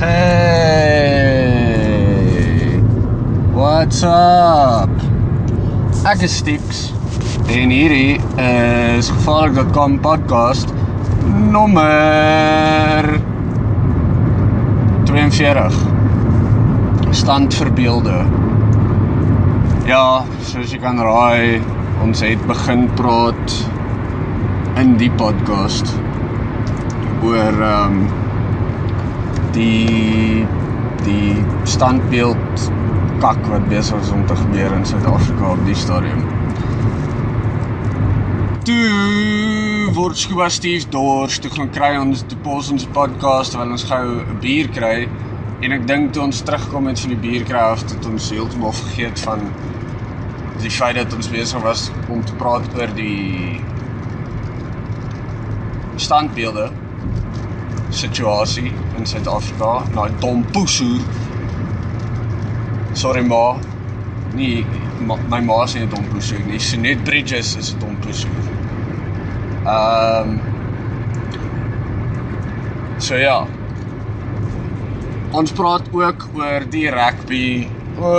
Hey. What's up? Ek is Stix en hierdie is gevaarlik.com podcast nommer 42. Stand verbeelde. Ja, soos jy kan raai, ons het begin praat in die podcast oor ehm um, die die standbeeld kak wat besig is om te gebeur in Suid-Afrika op die stadium. Toe word Scuba Steve dors, toe gaan kry ons toe pos ons podcast terwyl ons gou 'n bier kry en ek dink toe ons terugkom het van die bier kry af het ons heeltemal vergeet van die feit dat ons besig was om te praat oor die standbeelde situasie in Suid-Afrika, daai dom poesoer. Sorry ma. Nee, ma, my ma sê 'n dom poesoer nie. Sinet Bridges is 'n dom poesoer. Ehm um, So ja. Ons praat ook oor die rugby. O,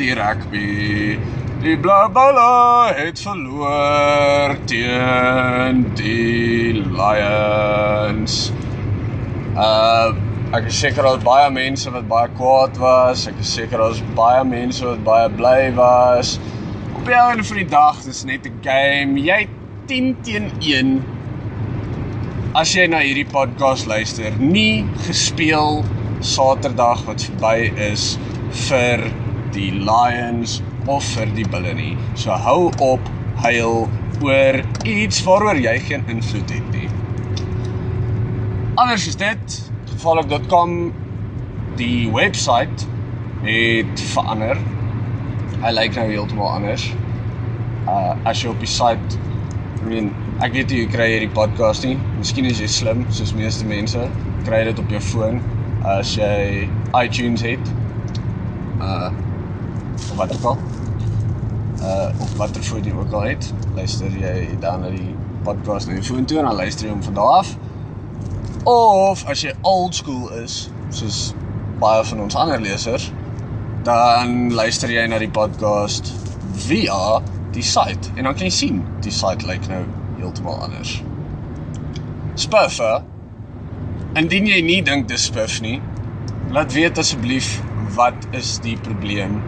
die rugby. Die Blabala het verloor teen die Lions. Uh ek is seker daar's baie mense wat baie kwaad was. Ek is seker daar's baie mense wat baie bly was. Op die einde van die dag, dis net 'n game. Jy 10 teen 1 as jy na hierdie podcast luister, nie gespeel Saterdag wat verby is vir die Lions of vir die Bulle nie. So hou op huil oor iets waaroor jy geen invloed het nie. Anders is dit gevaarlik.com die webwerf het verander. Hy lyk nou heeltemal anders. Uh as jy op die site I mean, ek weet jy kry hierdie podcast nie. Miskien is jy slim soos meeste mense, kry dit op jou foon as jy iTunes het. Uh of wat ook al. Uh of watter foon jy ook al het, luister jy dan na die podcast na jou foon toe en dan luister jy hom van daar af. Of as jy old school is, soos baie van ons ander lesers, dan luister jy na die podcast via die site en dan kan jy sien die site lyk nou heeltemal anders. Spuffer. Indien jy nie dink dis spiff nie, laat weet asseblief wat is die probleem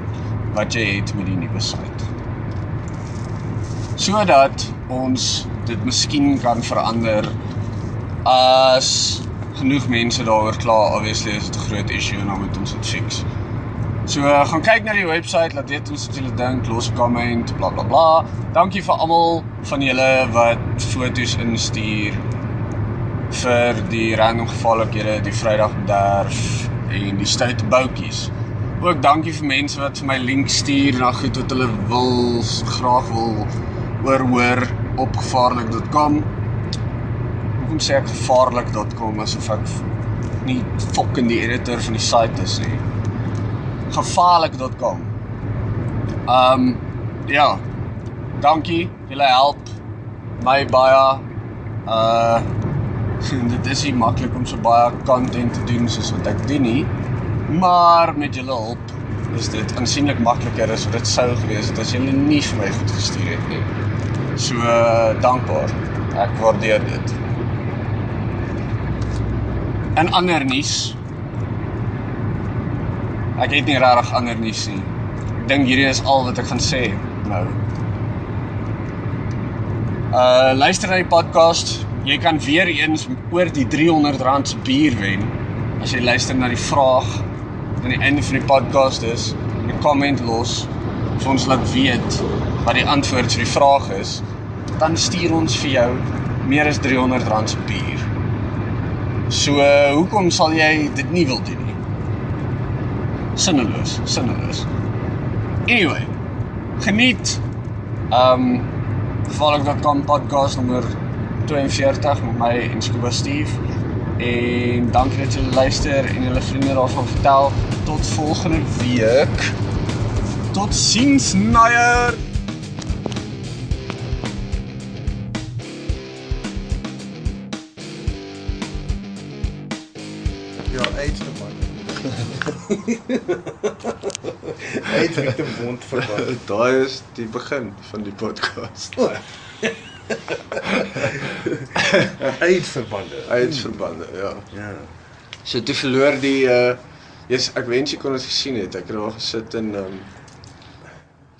wat jy het met die nuwe site. Sodat ons dit miskien kan verander as genoeg mense daaroor kla, obviously is dit 'n groot issue en dan moet ons dit fix. So uh, gaan kyk na die webwerf, laat weet ons wat julle dink, los 'n comment, bla bla bla. Dankie vir almal van julle wat foto's instuur vir die random gevallikhede, die Vrydagbederf en die stout boutjies. Ook dankie vir mense wat vir my link stuur na goed wat hulle wil graag wil oor hoor op gevaarlik.com. Hoekom sê ek gevaarlik.com asof ek nie fucking die editor van die site is nie gevaarlik.com. Um ja. Dankie. Julle help my baie. Uh dit is nie maklik om so baie content te doen soos wat ek doen nie. Maar met julle hulp is dit aansienlik makliker as wat dit sou gewees het as julle nie vir my goed gestuur het nie. So uh, dankbaar. Ek waardeer dit. En ander nuus Ek het nie regtig ander nuus nie. Ek dink hierdie is al wat ek gaan sê nou. Uh luister na die podcast. Jy kan weer eens oor die R300 se bier wen as jy luister na die vraag aan die einde van die podcast is. 'n Comment los vir ons laat weet wat die antwoord vir die vraag is. Dan stuur ons vir jou meer as R300 se bier. So uh, hoekom sal jy dit nie wil doen nie? sinneloos, sinneloos. Anyway, geniet um gevaarlik.com podcast nommer 42 met my en Scuba Steve. En dankie dat julle luister en julle vriende daarvan vertel. Tot volgende week. Tot sins Nayer. AIDS met 'n wond verband. Daai is die begin van die podcast. AIDS verbande. Uitverbande, ja. Ja. So toe verloor die uh Yes, ek wens jy kon dit gesien het. Ek het daar gesit in um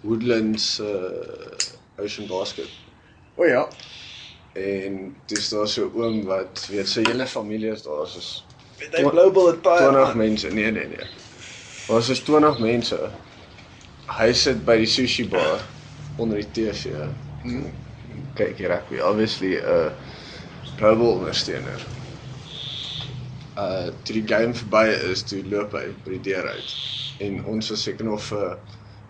Woodlands uh Ocean Basket O ja. en dis daar so oom wat weet sy hele familie is daar soos Met hy global het baie 20 aan. mense. Nee, nee, nee. Daar is 20 mense. Hy sit by die sushi bar onder die TV. Kyk hier rugby, obviously 'n uh, global ondersteuner. Uh toe die game verby is, toe loop hy by die deur uit. En ons was seker nog vir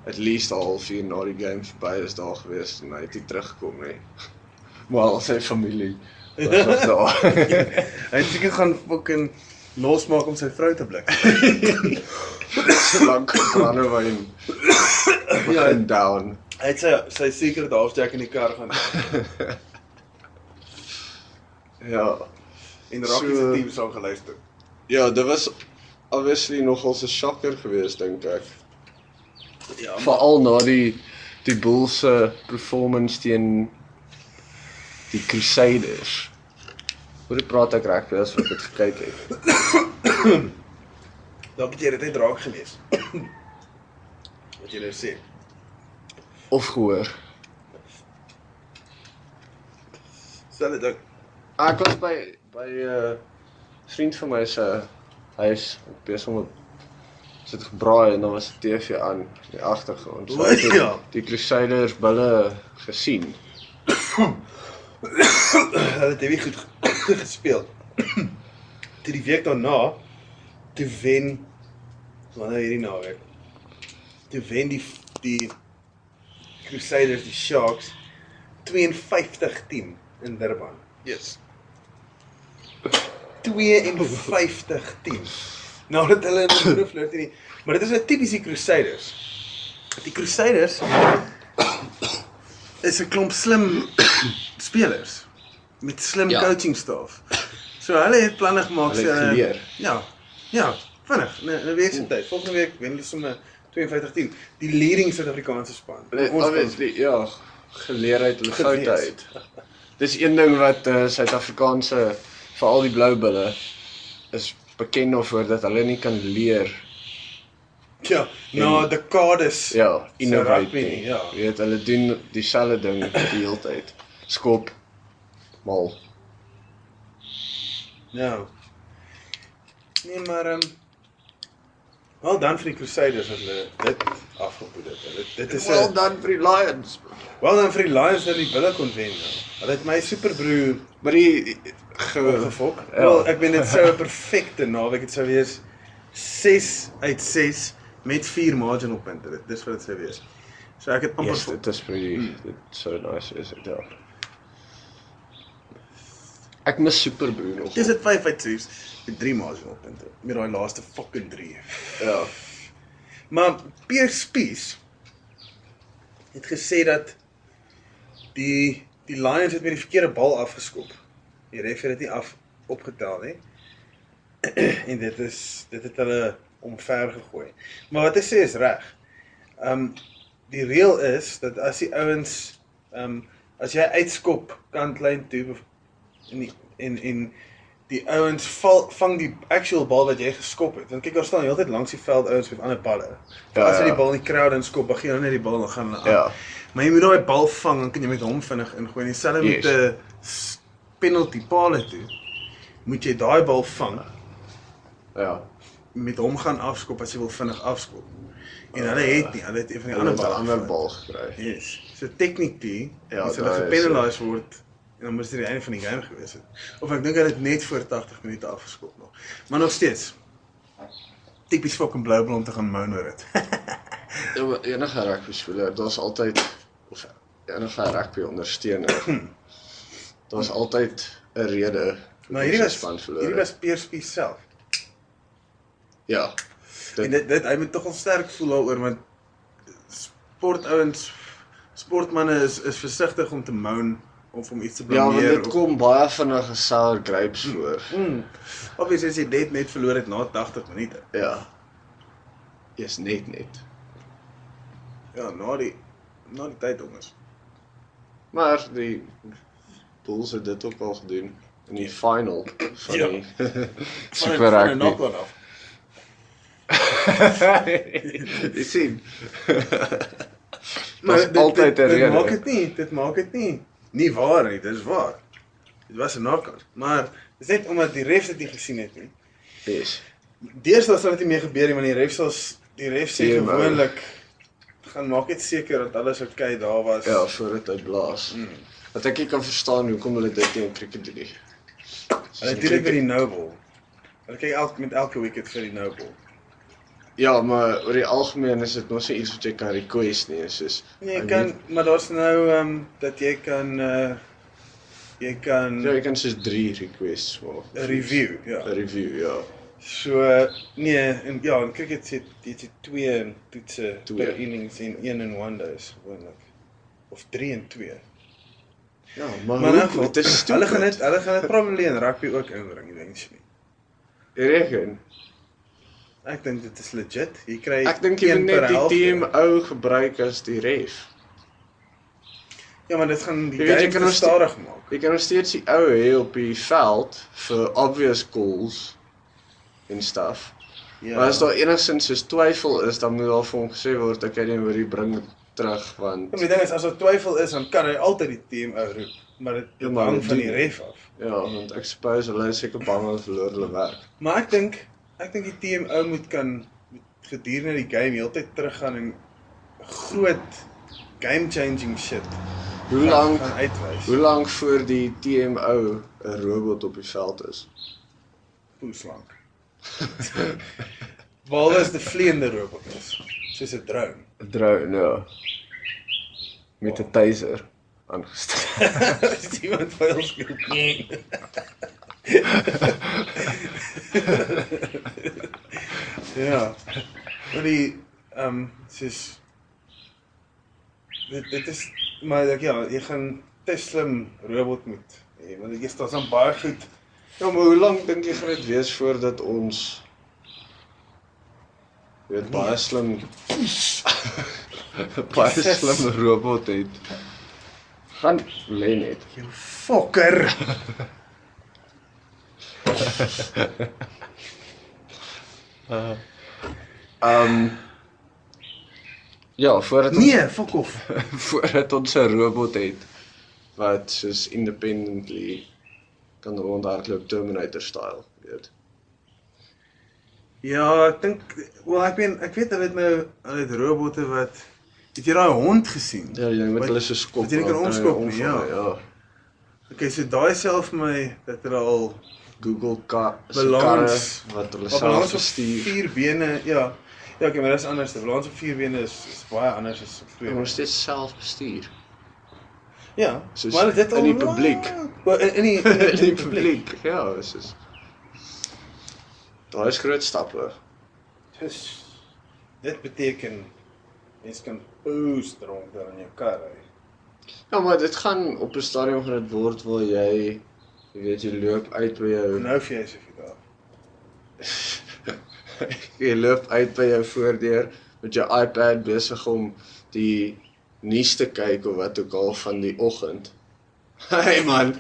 at least 'n halfuur na die game verby is daar gewees en hy het nie teruggekom nie. Maar al sy familie was nog daar. Hy het seker gaan fucking losmaak om sy vrou te blik. So lank brandewyn begin down. Hy het sy sy secret halfjack in die kar gaan Ja. en Rocky So- se team sou geluister. Ja, dit was obviously nogal 'n shocker geweest dink ek. Ja, Veral na die die Bulls se performance teen die Crusaders. Hoe praat ek reg as wat ek dit gekyk het. dalk het jy dit net raak gelees. Wat jy nou sê. Of gehoor. Stel dit ook. Ah, Ek was by by 'n uh, vriend van my se huis, ek besig om sit gebraai en dan was die TV aan in die agtergrond. O, ek het ja. Die Crusaders bulle gesien. Hulle het baie goed gespeel. Toe die week daarna toe wen wanneer hierdie naweek. Toe wen die die Crusaders die Sharks 52-10 in Durban. Yes. 52-10. Nadat hulle in die groep verloor teen die maar dit is 'n tipiese Crusaders. Die Crusaders is 'n klomp slim spelers met slim Ja. coaching staf. So hulle het planne gemaak Hulle het geleer. Ja. Ja, vinnig. In 'n week se tyd. Volgende week wen hulle sommer 52-10. Die leading Suid-Afrikaanse span. Span. obviously ja, geleer uit hulle foute uit. Dis een ding wat uh, Suid-Afrikaanse veral die blou bulle is bekend daarvoor dat hulle nie kan leer Ja, na dekades. ja, innovate nie, ja. Weet hulle doen dieselfde ding die hele tyd. Skop mal. Ja. Nee, maar ehm um, wel dan vir die Crusaders dat hulle dit afgepoed het. Hulle dit is 'n well done vir die Lions. Wel dan vir die Lions dat die Bulle kon wen. nou. Hulle het my superbroer Maar die ge, gefok. Ja. Wel, ek meen dit sou 'n perfekte naweek het sou wees 6 uit 6 met 4 marginal punte. Dit dis wat dit sou wees. So ek het amper Yes, dit is pretty dit so nice is dit ja. Ek mis Superbroer nog. Dis dit 5 uit 6 met 3 marginal punte. Met daai laaste fucking 3. Ja. Maar Pierre Spies het gesê dat die die Lions het met die verkeerde bal afgeskop. Die ref het dit nie af opgetel nie. en dit is dit het hulle omver gegooi. Maar wat hy sê is reg. Um die reël is dat as die ouens um as jy uitskop kantlyn toe en die, en en die ouens val vang die actual bal wat jy geskop het. Want kyk daar staan heeltyd langs die veld ouens met ander balle. Ja, Ja, as hulle ja. die bal in die crowd inskop, dan gee hulle net die bal en gaan hulle aan. Ja. Maar jy moet daai bal vang dan kan jy met hom vinnig ingooi. En dieselfde Yes. met 'n s- penalty paal toe. Moet jy daai bal vang Ja. met hom gaan afskop as jy wil vinnig afskop. En hulle het nie, hulle het een van die Hulle ander bal. ander bal gekry. Yes. So technically, Ja, ja, as hulle daai is, gepenaliseer word, en dan moes dit die einde van die game gewees het. Of ek dink hulle het net voor 80 minute afgeskop nog. Maar nog steeds. Tipies fucking blou blom te gaan moan oor dit. Ja, Enige rugby speler, daar's altyd of enige rugby ondersteuner. Daar's altyd 'n rede maar hierdie was span verloor. hierdie was Pierre Spies self. ja. En dit dit hy moet tog al sterk voel daaroor want sportouens sportmense is is versigtig om te moan om vir hom iets te Ja, want blameer. dit kom baie vinnige sour grapes voor. Mm. Obviously as jy dit net verloor het na 80 minute. Ja. Is net net. Ja, na die na die tyd jongens. Maar die Bulls het dit ook al gedoen in die final van Ja. die Super Rugby. Jy sien. Maar dit, altyd dit, 'n dit rede. maak dit nie, dit maak dit nie nie waar nie, dit is waar. Dit was 'n knock-on, maar dis net omdat die refs dit nie gesien het nie. Yes. Deesdae sal dit nie meer gebeur nie want die refs sal die refs sê TMO. gewoonlik gaan maak net seker dat alles oukei okay daar was. Ja, voordat hy blaas. Mm. Wat ek nie kan verstaan hoekom hulle dit teen cricket doen nie. Hulle doen dit vir die no-ball. Hulle kyk elke met elke wicket vir die no-ball. Ja, maar oor die algemeen is dit mos nie iets wat jy kan request nie, is soos Nee, jy kan need- maar daar's nou ehm um, dat jy kan uh jy kan Ja, jy kan soos 3 requests maak. 'n review, ja. 'n Review, ja. So nee, en ja, in cricket sê jy het twee toetse Twee. per innings en een in one day is gewoonlik. Of 3 en 2. Ja, maar, Maar maar in hoe, geval, dit is hulle gaan dit hulle gaan dit probably in rugby ook inbring eventually. Jy reken. Ek dink dit is legit. Jy kry Ek dink jy moet net die helfte. TMO gebruik as die ref. Ja, maar dit gaan die Jy game kan stadig maak. Jy kan nog steeds die ou hê op die veld vir obvious calls en stuff. Ja. Maar as daar enigsins soos twyfel is, dan moet al vir hom gesê word ek kan nie weer bring terug want Ja, die ding is as daar twyfel is, dan kan hy altyd die TMO roep, maar dit Ja, hang dit van die ref af. ja, want ek suppose hulle is seker bang hulle verloor hulle werk. Maar ek dink ek dink die TMO moet kan moet gedurende die game heeltyd teruggaan en groot game changing shit. Hoe lank uitwys? hoe lank voor die TMO 'n robot op die veld is? Hoe lank? Behalwe as die vleiende robot is, soos 'n drone. 'n Drone, ja. Met 'n taser aangestel. As iemand vuil speel. Ja. Maar die ehm um, soos dit dit is maar ek ja, jy gaan te slim robot moet hê want jy staan dan baie goed. Ja, maar hoe lank dink jy gaan dit wees voordat ons jy weet baie slim baie Jesus. slim robot het. Gaan lê net. You fucker. Um Ja, voordat ons Nee, fuck off. voordat ons 'n robot het wat soos independently kan rondhardloop Terminator style, weet. Ja, ek dink wel ek weet ek weet hulle het nou hulle het robotte wat het jy daai hond gesien? Ja, jy moet Wat- hulle so skop. wat jy kan hulle omskop nie, ja. ja. Okay, so daai self my dat hulle al Google ka Balans- wat hulle self balans op bestuur. vier bene, ja. Ja, okay, maar dis anders. Die balans op vier bene is, is baie anders as op twee. Hulle moet steeds self bestuur. Ja, Soos maar dit in die publiek. Wel, In in die In die publiek. Ja, dis is Daai is groot stappe. Dis dit beteken mens kan poes dronk daar in jou kar ry. Ja, maar dit gaan op 'n stadium gaan dit word waar jy jy weet jy loop uit by jou Nou vir jy se vir daar. jy loop uit by jou voordeur met jou iPad besig om die nuus te kyk of wat ook al van die oggend. Hey man.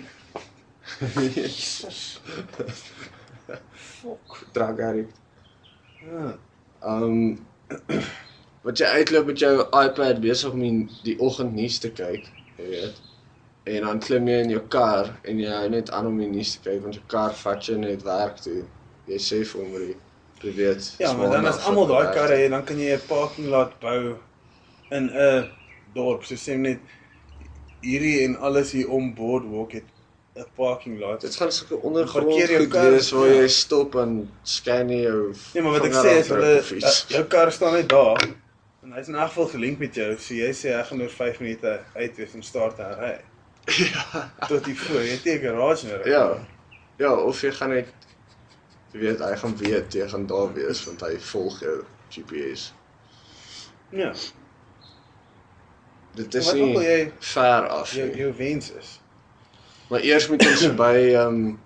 Fok. Drag Harry. Ja. Um wat jy uitloop met jou iPad besig om die, die oggendnuus te kyk, jy weet. En dan klim jy in jou kar en jy hou net aan om die nuus te kyk want jou kar vat jou net werk toe. Jy sê vir hom jy jy weet. Ja, maar dan as almal daai karre het, dan kan jy 'n parking lot bou in 'n dorp. So sê net hierdie en alles hier om Boardwalk het 'n parking lot. Dit gaan sulke ondergrond goed kar, wees waar ja. jy stop en scan jou Nee, maar wat ek sê is hulle uh, jou kar staan net daar en hy's in elk geval gelink met jou. So jy sê hy gaan oor 5 minute uit wees om start te ry. Ja. Tot hier voor. Jy het nie 'n garage nodig. Ja. Ja, of jy gaan net weet hy gaan weet jy gaan daar wees want hy volg jou GPS. Ja. Dit is nie jy ver af jou nie. jou wens is. Maar eers moet ons by ehm um,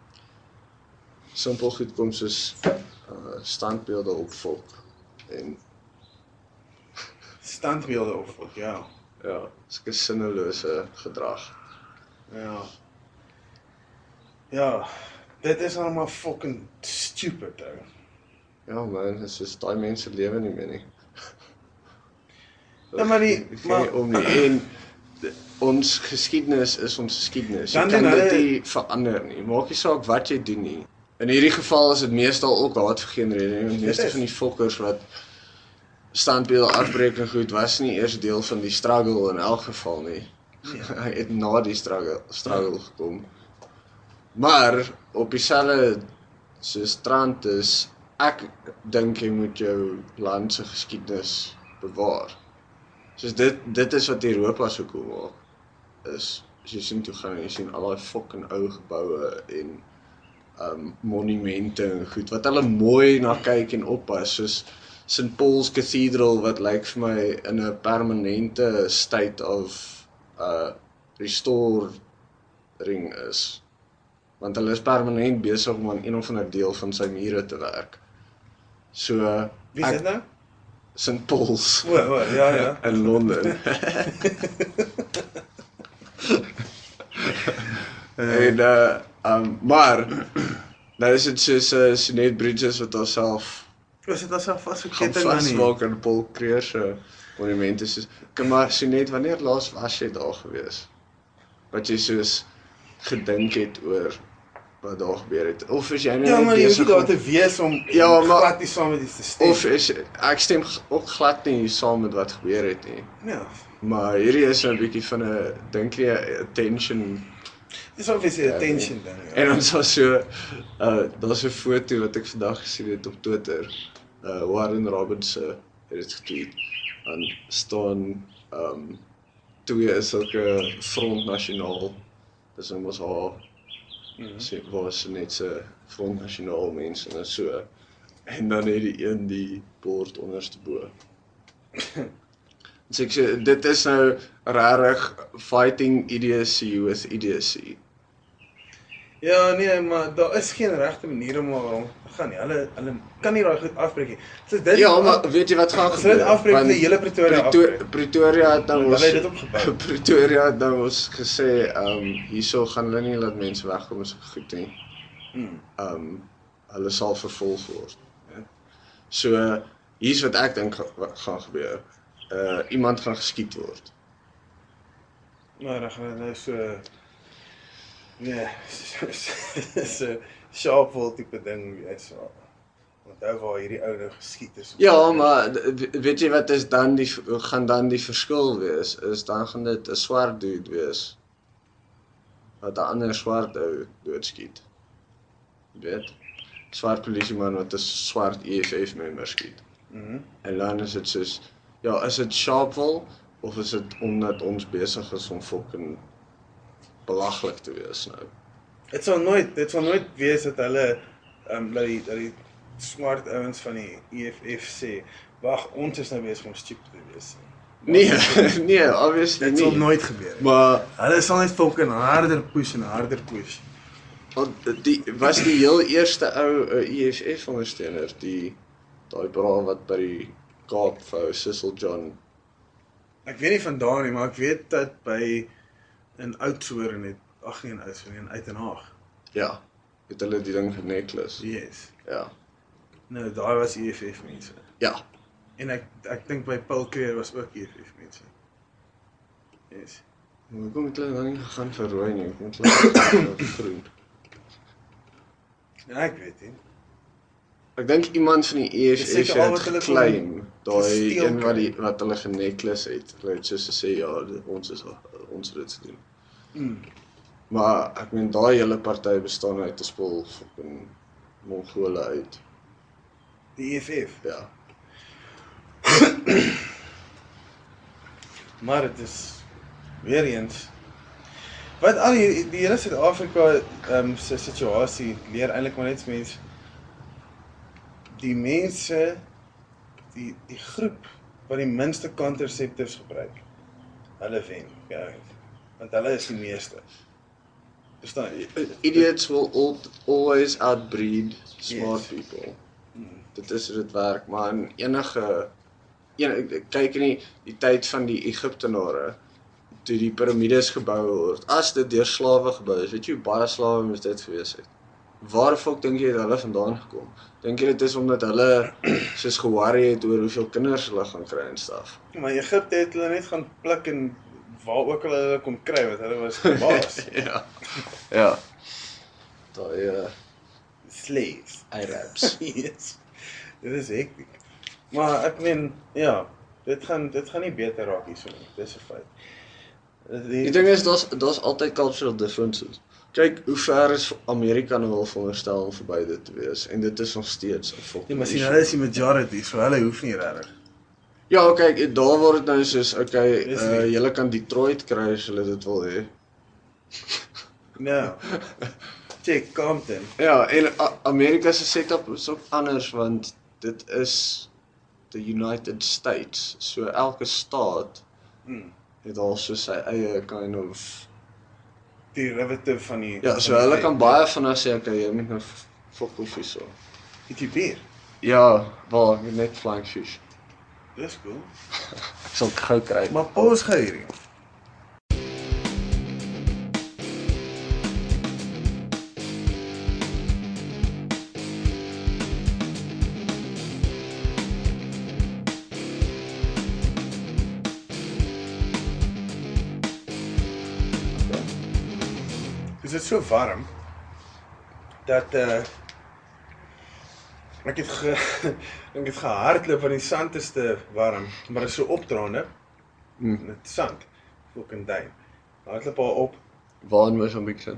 simpel goed kom soos uh standbeelde opvolg en Standbeelde ook, ja. ja, sulke sinnelose gedrag. Ja. Ja. Dit is almal fucking stupid ou. Ja man, dit is soos daai mense lewe nie meer nie. Ja, maar die- maar- nie om nie en ons geskiedenis is ons geskiedenis. Jy kan dit nie verander nie. Maak nie saak wat jy doen nie. In hierdie geval is dit meestal ook haat gegenereer. Die meeste is. van die fokkers wat standbeelde afbreek en goed was nie eers deel van die struggle in elk geval nie. Hy het na die struggle struggle gekom. Maar op dieselfde so strand is ek dink jy moet jou land se geskiedenis bewaar. Soos dit dit is wat Europa so cool maak. Is as jy sien toe gaan en jy sien al daai fucking ou geboue en um monumente en goed wat hulle mooi na kyk en oppas soos St Paul's Cathedral wat lyk vir my in 'n permanente state of uh restoring is. Want hulle is permanent besig om aan een of ander deel van sy mure te werk. So Wie is dit nou? St Paul's O, o, ja ja. in Londen. en uh um maar nou is dit soos uh, Sinet Bridges wat haarself Was dit asof gaan vasgeketting dan nie? vasmaak aan Paul Creer se monumente soos kom maar Sinet wanneer laas was jy daar gewees? Wat jy soos gedink het oor wat daar gebeur het of is jy nou Ja, net besig om- te wees om Ja, maar- glad nie saam met iets te stem. of is ek stem ook glad nie saam met wat gebeur het nie. ja. Maar hierdie is nou 'n bietjie van 'n dink jy attention Dis obviously Ja, attention ding. Ja. en ons was so uh daar's 'n foto wat ek vandag gesien het op Twitter. Uh Warren Robbins uh, het dit getweet. En staan um twee is sulke Front Nasionaal. Dis nou mos haar Mhm. sê was net se Front Nasionaal mense en so. En dan het die een die bord onderste bo. Sê ek sê dit is nou regtig fighting idiocy with idiocy. Ja, nee, maar daar is geen regte manier om maar rond te gaan nie. Hulle hulle kan nie daai goed afbreek nie. So dit Ja, maar weet jy wat gaan as hulle dit afbreek, die hele Pretoria Preto- afbreek. Pretoria het nou Hulle ons het dit opgebou. Pretoria het nou ons gesê, ehm um, hierso gaan hulle nie laat mense wegkom as goed nie. Hmm. Ehm um, hulle sal vervolg word. Ja. So hier's wat ek dink gaan gebeur. Uh iemand gaan geskiet word. Maar dan gaan nou so nee, so sharpvol tipe ding wees. so. Onthou waar hierdie ou nou geskiet is. Ja, maar weet jy wat is dan die gaan dan die verskil wees? Is dan gaan dit 'n swart dude wees wat 'n ander swart ou doodskiet. Weet? Swart polisieman wat 'n swart EFF member skiet. Mhm. En dan is dit soos ja, is dit Sharpeville of is dit omdat ons besig is om fucking belaglik te wees nou? Dit sal nooit dit sal nooit wees dat hulle ehm um, dat die dat die swart ouens van die EFF sê, "Wag, ons is nou besig om stupid te wees." Nee, nee, obviously Dit sal nie. nooit gebeur nie. Maar Hulle sal net fucking harder push en harder push. Want die was die heel eerste ou uh, EFF ondersteuner, die daai bra wat by die Kaap vir Sissel John. Ek weet nie vandaan nie, maar ek weet dat by in Oudtshoorn het ag nee in Oudtshoorn in Uitenhaag. Ja, het hulle die ding genekles. Yes. Ja. Nou, daai was EFF mense. Ja. En ek ek dink by Paul Creer was ook EFF mense. Yes. Maar kom hulle dan nie gegaan vir rooi nie, kom hulle gegaan vir groen. Ja, ek weet nie. Ek dink iemand van die EFF al het geklaim daai een wat die wat hulle genekles het. Hulle het soos gesê ja, dit- ons is ons dit gedoen. Mm. Maar ek meen daai hele party bestaan uit 'n spul fucking Mongole uit. Die EFF. Ja. Maar dit is weer eens wat al die, die hele Suid-Afrika ehm um, se situasie leer eintlik maar net mense die mense die die groep wat die minste contraceptives gebruik. Hulle wen. Ja. Want hulle is die meeste. Verstaan jy? Idiots will al, always outbreed smart Yes. people. Dit is hoe dit werk, maar in enige een kyk in die, die tyd van die Egiptenare toe die piramides gebou word. As dit deur slawe gebou is, weet jy hoe baie slawe moes dit gewees het? Waar fok dink jy het hulle vandaan gekom? Dink jy dit is omdat hulle soos ge-worry het oor hoeveel kinders hulle gaan kry en stuff? Maar Egipte het hulle net gaan pluk en waar ook al hulle kon kry want hulle was baas. ja. Ja. Daai uh, Slaves. Arabs. yes. Dit is hektiek. Maar ek meen, ja, dit gaan dit gaan nie beter raak hierso nie. Dis 'n feit. Die, Die ding is daar's daar's altyd cultural differences. Kyk hoe ver is Amerika nou al veronderstel om verby dit te wees en dit is nog steeds 'n Ja, fucking maar sien hulle is die majority, so hulle hoef nie regtig. Ja, kyk, daar word dit nou soos okay, uh, nie. julle kan Detroit kry as julle dit wil hê. Nou. Check Compton. Ja, en Amerika se setup is ook anders want dit is the United States. So elke staat Hmm. het al so sy eie kind of Die derivative van die Ja, so hulle kan baie vinnig sê okay, jy moet nou f- fok of hierso. Het jy bier? Ja, wel, het net flying fish. Dis cool. Ek sal dit gou kry. Maar pos gou hierdie. Dis dit so warm dat uh ek het ge, ek het gehardloop want die sand is te warm, maar is so opdraande Mm. met sand. Fucking duin. Hardloop al op. Waar in Mosambik sit?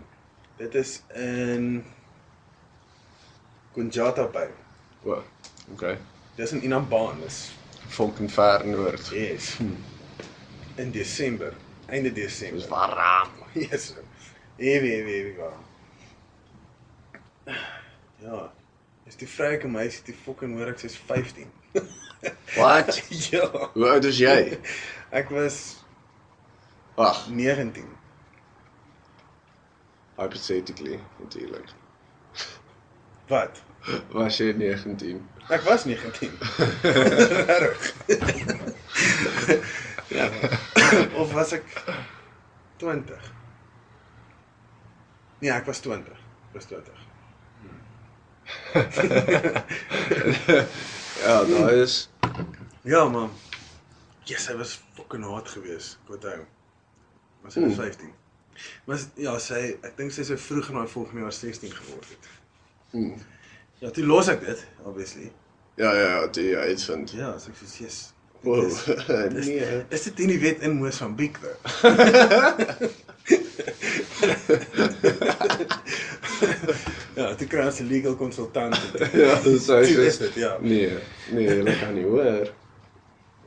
Dit is in Kunjata Bay. O, okay. Dis in Inambaan, dis Fucking ver noord. yes. In Desember, einde Desember. Dis warm. Yes. Ewie, ewie, ewie warm. Ja. Is die vroulike meisie die fucking hoor ek sy's 15. Wat? ja. Hoe oud is jy? Ek was Wag, 19. hypothetically natuurlik. Wat? Was jy 19? Ek was 19. Regtig. ja. Of was ek 20? Nee, ek was 20. Ek was 20. Ja, daai is Ja, man. Yes, hy was fucking hard geweest. Ek onthou. Maar sy was Oeh. 15. Maar s- ja, sy ek dink sy sou vroeg in daai volgende jaar 16 geword het. mm, Ja, toe los ek dit, obviously. Ja, ja, ja, dit jy uitvind. Ja, so ek sê yes. dit Wow. is- nee. Is dit nie die wet in Mosambiek? ja, toe kry ons 'n legal consultant. Ja, dis hy is dit, ja. Nee, nee, jy kan nie hoor.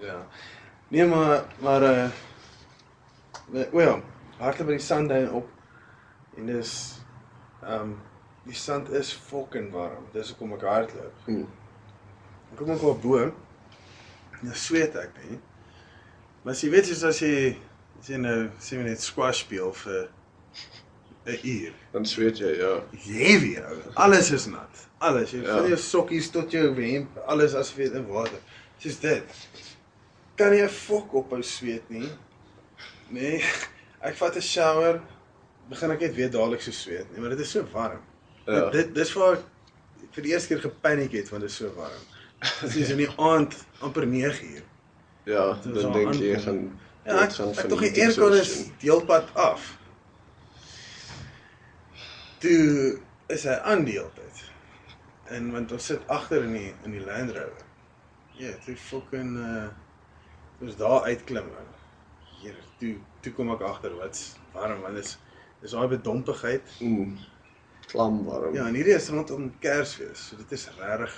Ja. Nee, maar maar uh o ja, hardloop by die sandduin op en dis um die sand is fucking warm. Dis hoekom ek hardloop. Mm. Ek kom ook op bo. Nou sweet ek, nee. Maar as jy weet soos as jy as jy nou sê net squash speel vir 'n uur. Dan sweet jy, ja. Heavy ou. Alles is nat. Alles. Jy Ja. van jou sokkies tot jou hemp, alles as weet in water. Soos dit. Kan jy 'n fok ophou sweet nie? Nee. Ek vat 'n shower, begin ek net weer dadelik so sweet, nee, maar dit is so warm. Ja. Dit dis waar ek vir die eerste keer gepaniek het want dit is so warm. Dit is in die aand amper 9 uur. Ja, Dit is dan dink jy gaan Ja, ek, ek van tog die aircon is deelpad af. Toe is hy aan die hele tyd. En want ons sit agter in die in die Land Rover. Ja, toe fucking uh ons daar uitklim. Here, toe toe kom ek agter wat's warm want dit is dis daai bedompigheid. Mm. Klam warm. Ja, en hierdie is rondom Kersfees. So dit is regtig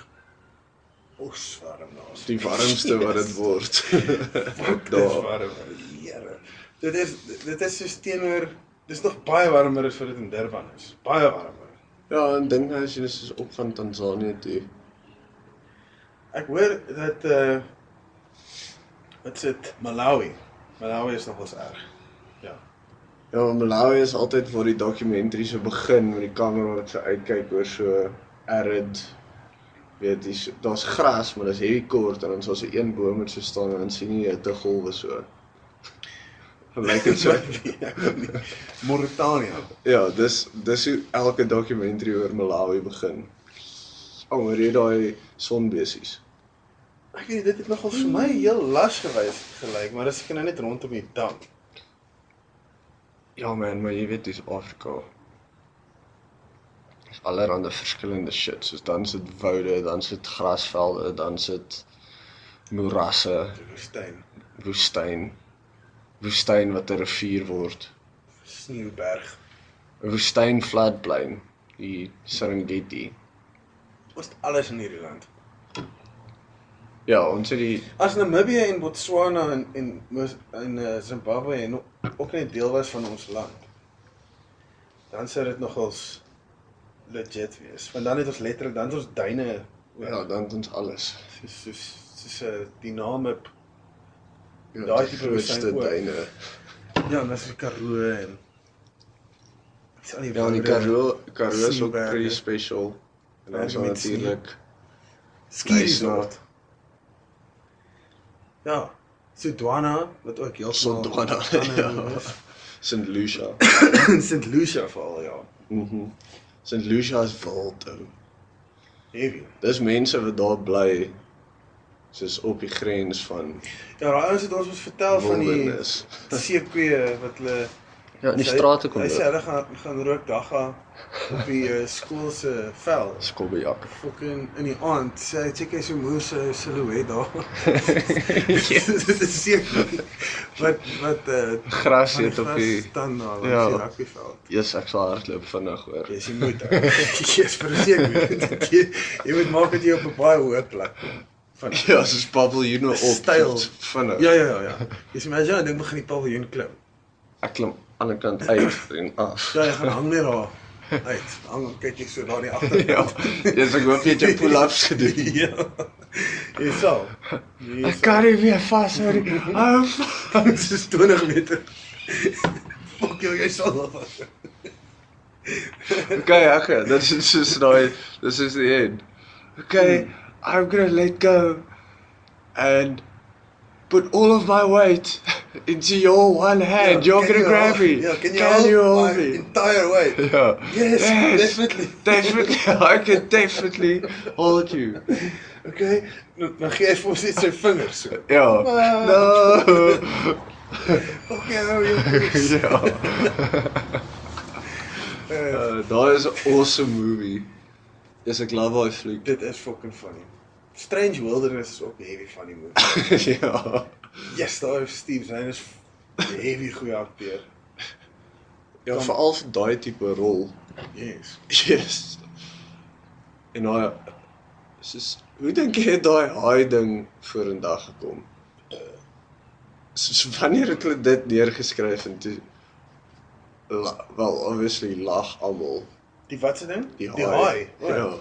os warm daar. Die warmste wat dit word. Fuck, Daar. warm. Here. Dit is dit is soos teenoor dis nog baie warmer as wat dit in Durban is. Baie warmer. Ja, en dink nou as jy dus op van Tansanië toe. Ek hoor dat uh wat is dit Malawi. Malawi is nogals erg. Ja. Ja, Malawi is altyd waar die dokumentary so begin met die kamera wat so uitkyk oor so arid weet jy, daar's gras, maar dis heavy kort en dan is daar so een boom wat so staan en dan sien jy 'n hittegolwe so. Dan lyk dit so. Mauritanië. Ja, dis dis hoe elke dokumentary oor Malawi begin. Oor jy daai sonbesies. Ek weet dit het nogal vir my heel las gewys gelyk, maar dis seker nou net rondom die dam. Ja man, maar jy weet dis Afrika. Dis allerlei verskillende shit, soos dan sit woude, dan sit grasvelde, dan sit moerasse, woestyn, woestyn, woestyn wat 'n rivier word, Sneeuberg. 'n woestyn floodplain, die Serengeti. Ons het alles in hierdie land. Ja, ons het die As Namibië en Botswana en en en uh, Zimbabwe en ook- net deel was van ons land, dan sou dit nogals legit wees. Want dan het ons letterlik dan het ons duine ja, dan het ons alles. soos soos soos 'n diname Ja, Daai die tipe grootste duine. ja, en dis die Karoo en dis al die Ja, die Karoo, Karoo is ook pretty special. En dan sneeu. natuurlik ski resort. Ja, Sudwana wat ook heel Sodwana. Ja. St. Lucia. St. Lucia val ja. Mhm. St. Lucia is wild ou. Heavy. Dis mense wat daar bly soos op die grens van Ja, daai ouens het ons ons vertel van die wildernis. seekoeie wat hulle Ja, in die strate kom Hy sê dit. hulle gaan gaan rook dagga op die uh, skool se vel. Skobbejak. Fucking in die aand sê hy check hy so moe sy silhouet daar. Dit is seker wat wat uh Gras het op die staan daar langs Ja. die rugbyveld. Yes, ek sal hardloop vinnig hoor. Jy sien moet. Jy's verseker. Jy, jy moet maak dat jy op 'n baie hoë plek kom. Van Ja, soos paviljoene op. Styl. vinnig. Ja ja ja ja. Jy sien maar ja, dink begin die paviljoen klim. Ek klim aan die kant uit en af. Ja, jy gaan hang net daar uit. Hang kyk jy so daar in die agterkant. Ja. Yes, ek hoop jy het jou pull-ups gedoen. ja. Jy sal. Ek kan nie weer vashou nie. Hou Dit is 20 meter. Fuck jou, jy sal wel vas. Okay, okay, this is just daai this is the end. Okay, I'm going to let go and put all of my weight into your one hand. You're going to grab me. Ja, can you can hold, you hold me? entire weight? Yeah. Yes, definitely. Definitely. I can definitely hold you. Okay. Nou dan gee hy vir ons net sy vingers so. Ja. No. Okay, nou jy. ja. Uh, daai is 'n awesome movie. Yes, ek love daai fliek. dit is fucking funny. Strange Wilderness is ook 'n heavy funny movie. ja. Yes, daar is Steve Zahn is 'n heavy goeie akteur. Ja, veral vir daai tipe rol. Yes. Yes. En daai soos hoe dink jy het daai haai ding vorendag gekom? Soos wanneer het hulle dit neergeskryf en toe la, wel obviously lag almal. Die wat se ding? Die Die haai. Ja.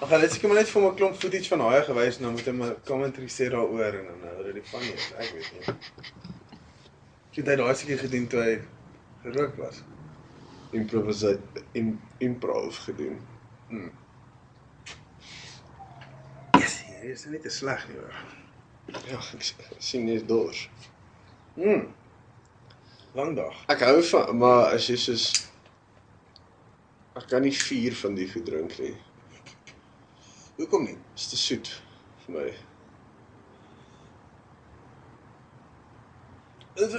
Ag, hulle het seker maar net vir my 'n klomp footage van haai gewys en dan moet hy maar commentary sê daaroor en dan hou dit die funny is. Ek weet nie. Jy het daai seker gedoen toe hy gerook was. Improvisasie in improv gedoen. Yes, hier is nie te sleg nie hoor. Ja, ek sien net dors. Mm. Lang dag. Ek hou van maar as jy soos ek kan nie vier van die goed drink nie. Hoekom nie? Dit is te soet vir my. Dit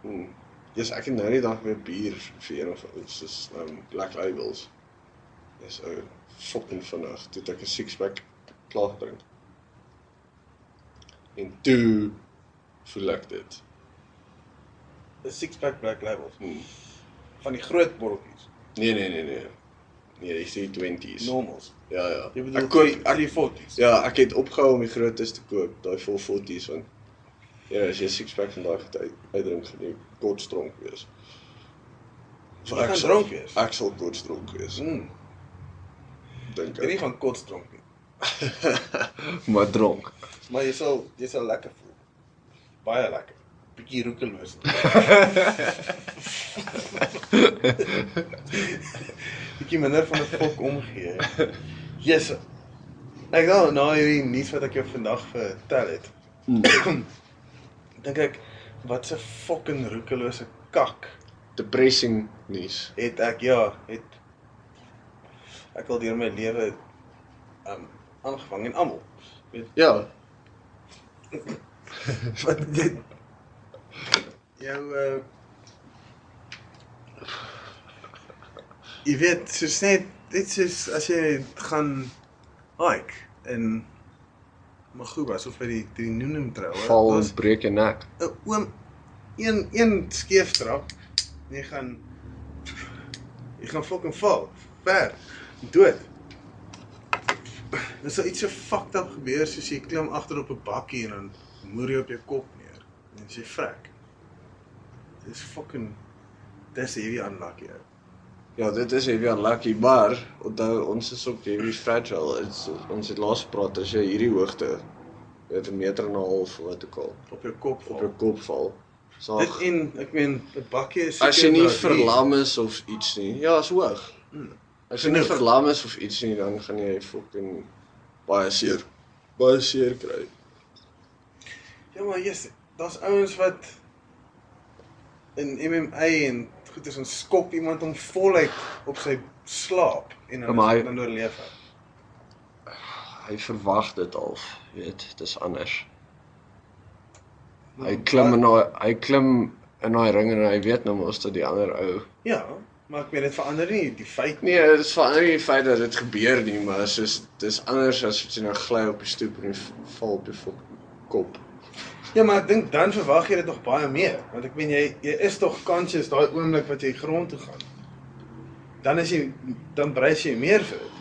Hmm. Dis ek het nou die dag weer bier vir een of soos um, Black Labels. Dis ou fucking vinnig. Toe ek 'n six pack klaar gedrink. En toe voel ek dit. 'n six pack black labels Hmm. van die groot botteltjies. Nee nee nee nee. Nee, dis die 20s. Normals. Ja ja. Jy bedoel ek koop ek 340s. Ja, ek het opgehou om die grootes te koop, daai vol 40s want ja, as jy six pack vandag het uit, uitdrink gaan jy kortstronk wees. Jy gaan sal- dronk wees? Ek sal kortstronk wees. Mm. Dink Ek nie ek. van kots dronk nie. maar dronk. Maar jy sal jy sal lekker voel. Baie lekker. Bietjie roekeloos. bietjie minder van 'n fok omgee. Jesus. Ek nou na hierdie nuus wat ek jou vandag vertel het. Dink ek wat 'n fucking roekelose kak Depressing nuus. het ek ja, het ek al deur my lewe um aangevang en almal. Ja, Wat dit jou uh Jy weet, soos net dit soos as jy gaan hike in Magubas of by die die Noonim trail. val en daar's breek jou nek. 'n oom een een skeeftrap en jy gaan jy gaan fucking val. Ver. Dood. Dis so iets so fucked up gebeur soos jy klim agter op 'n bakkie en dan moer jy op jou kop neer en jy vrek. Dis fucking dis hierdie unlucky. ou. Ja, dit is heavy unlucky, maar onthou ons is ook heavy fragile. It's, ons het laas gepraat as jy hierdie hoogte weet 'n meter en 'n half wat ook al Op jou kop op val. jou kop val. Dit Sag, en ek meen 'n bakkie is as jy nie hier. verlam is of iets nie. Ja, is hoog. Hmm. As jy nie verlam is of iets nie, dan gaan jy fucking baie seer baie seer kry. Ja maar jy's daar's ouens wat in MMA en goeders en skop iemand om voluit op sy slaap en Ja, dan maar hy- dan oorleef hy. Hy verwag dit al, weet, dis anders. Hy klim in daai hy klim in daai ring en hy weet nou mos dat die ander ou Ja, maar ek meen dit verander nie die feit Nee, dit is verander nie die feit dat dit gebeur nie, maar soos dis anders as jy nou gly op die stoep en jy val op jou kop. Ja, maar ek dink dan verwag jy dit nog baie meer, want ek meen jy jy is tog conscious daai oomblik wat jy grond toe gaan. Dan is jy dan brys jy meer vir dit.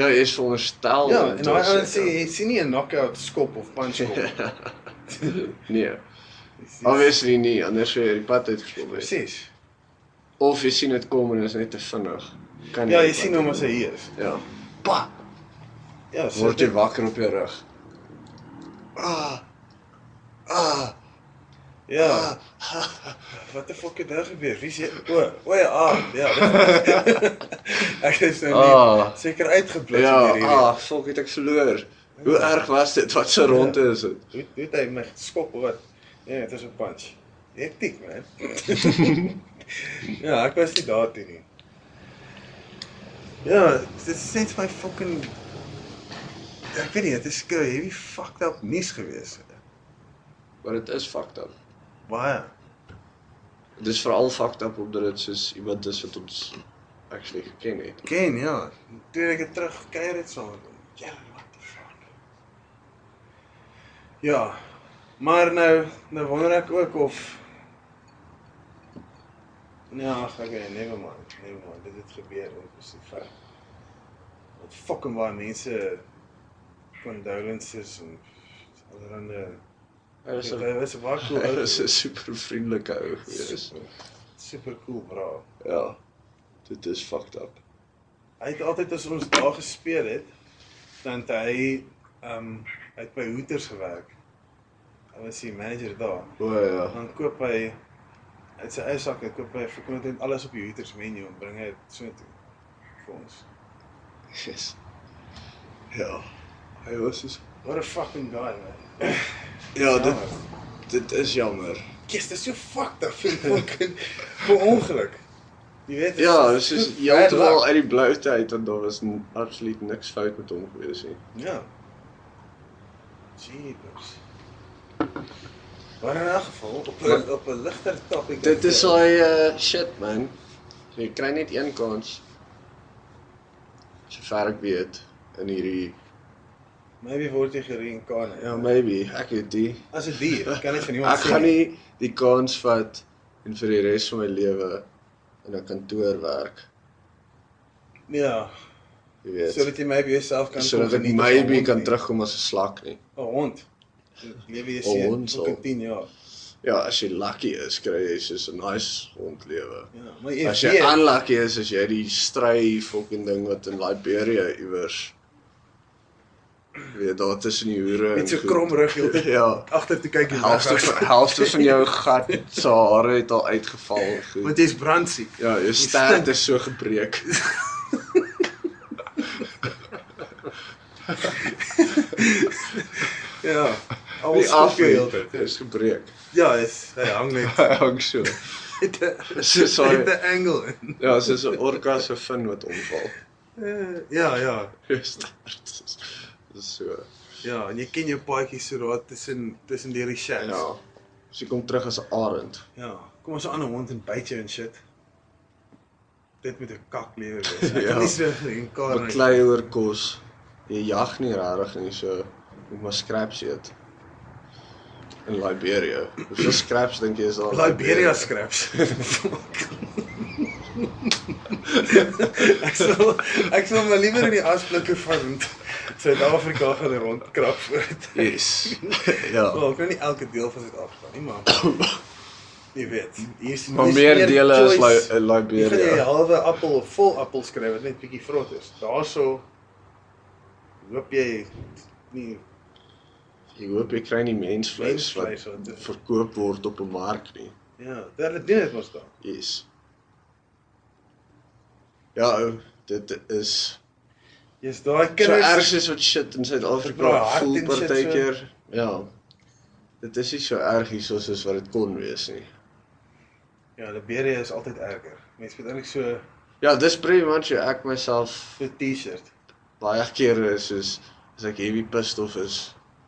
Ja, jy is veronderstel. Ja, en daai ouens sit, sê jy sien nie 'n knockout skop of punch ja. Nee, obviously nie, anders sou jy die pad uitgespeel het. Presies. Of jy sien dit kom en is net te vinnig. Kan Ja, die jy sien hom as hy hier is. Ja. Pa, Ja, so word jy wakker op jou rug. Ah. Ah. Ja. Wat die fuck het daar gebeur? Wie sê o, o ja, ah, ja. ek is nou Ah. seker uitgeblits Ja, met hierdie. ah, fuck, het ek verloor. Hoe erg was dit? Wat se ronde is dit? Hoe hoe het hy my geskop of wat? Nee, dit is 'n punch. Hektiek, man. ja, ek was nie daar toe nie. Ja, dit is net my fucking ek weet nie, dit is skou heavy fucked up nuus gewees. Maar dit is fucked up. Baie. Dit is veral fucked up omdat dit soos iemand is wat ons actually geken het. Ken, ja. Toe ek terug kuier het saam. Ja, what the fuck. Ja. Maar nou, nou wonder ek ook of Nee, ag, ek weet, never mind. Never mind. Dit het gebeur en dit is die feit. Wat fucking baie mense condolences en allerhande Hy was 'n Hy was 'n baie cool hy ou. was 'n super vriendelike ou gewees. Super, super cool, bra. Ja. Dit is fucked up. Hy het altyd as ons daar gespeel het, dan hy ehm um, hy het by Hooters gewerk. Hy was die manager daar. O ja. Dan koop hy uit sy eie sakke koop hy vir net alles op die Hooters menu en bring dit so toe vir ons. Yes. Ja. Hy was so What a fucking guy, man. Ja, dit dit is jammer. Kies, dis so fucked up vir fucking vir ongeluk. Jy weet dit Ja, is dis is heeltemal uit die blou uit want daar was n- absoluut niks fout met hom gewees nie. Ja. Jeepers. Maar in elk geval op 'n op 'n ligter topic. Dit is daai uh, shit man. Jy kry net een kans. Sover ek weet in hierdie maybe word jy gereïnkarneer. ja maybe ek weet nie. As 'n dier, ek kan net van iemand Ek gaan nie die kans vat en vir die res van my lewe in 'n kantoor werk. Ja, Jy weet. sodat jy maybe jouself kan sodat ek geniet as 'n maybe kan nie. terugkom as 'n slak nie. 'n hond. Lewe jy 'n seën hond vir 10 jaar. Ja, as jy lucky is, kry jy soos 'n nice hondlewe. Ja, maar jy As jy weet, unlucky is, as jy die stry fucking ding wat in Liberia iewers weet daar tussen die hoere Met so krom rug heeltyd Ja. agter te kyk en Helfte van helfte van jou gat se hare het al uitgeval. Goed. Want jy's brandsiek. Ja, jou stert is so gebreek. Ja. Die Alles af jou af heeltyd. is gebreek. Ja, is hy hang net Hy hang so. met 'n So 'n angle. Ja, soos 'n orka se fin wat omval. Eh, Ja, ja. Jou stert is is so. Ja, en jy ken jou paadjies so daar tussen tussen die shacks. Ja. As jy kom terug as 'n arend. Ja. Kom ons 'n ander hond en byt jou en shit. Dit met 'n kak lewe wees. Ek Ja. kan nie so in kar nie. Beklei oor kos. Jy jag nie regtig nie, so moet maar scraps eet. In Liberia. Hoeveel scraps dink jy is daar? in Liberia scraps. ek sal ek sal maar liewer in die asblikke van Suid-Afrika gaan rondkrap voort. Yes. ja. Wel, ek kan nie elke deel van Suid-Afrika nie, maar jy weet, hier is Maar is meer dele is choice. Li- Jy gaan jy 'n Liberia. halwe appel of vol appel skryf wat net bietjie vrot is. Daarso hoop jy nie Ek hoop jy kry nie mensvleis wat mensvleis wat is. verkoop word op 'n mark nie. Ja, hulle doen dit mos dan. Yes. Ja, ou, dit is Jy's daai so kinders erg soos wat shit in Suid-Afrika voel partykeer. Ja. Dit is nie so erg hier soos soos wat dit kon wees nie. Ja, Liberia is altyd erger. Mense moet eintlik so Ja, dis pretty much hoe ek myself so T-shirt. baie kere is soos as ek heavy pissed off is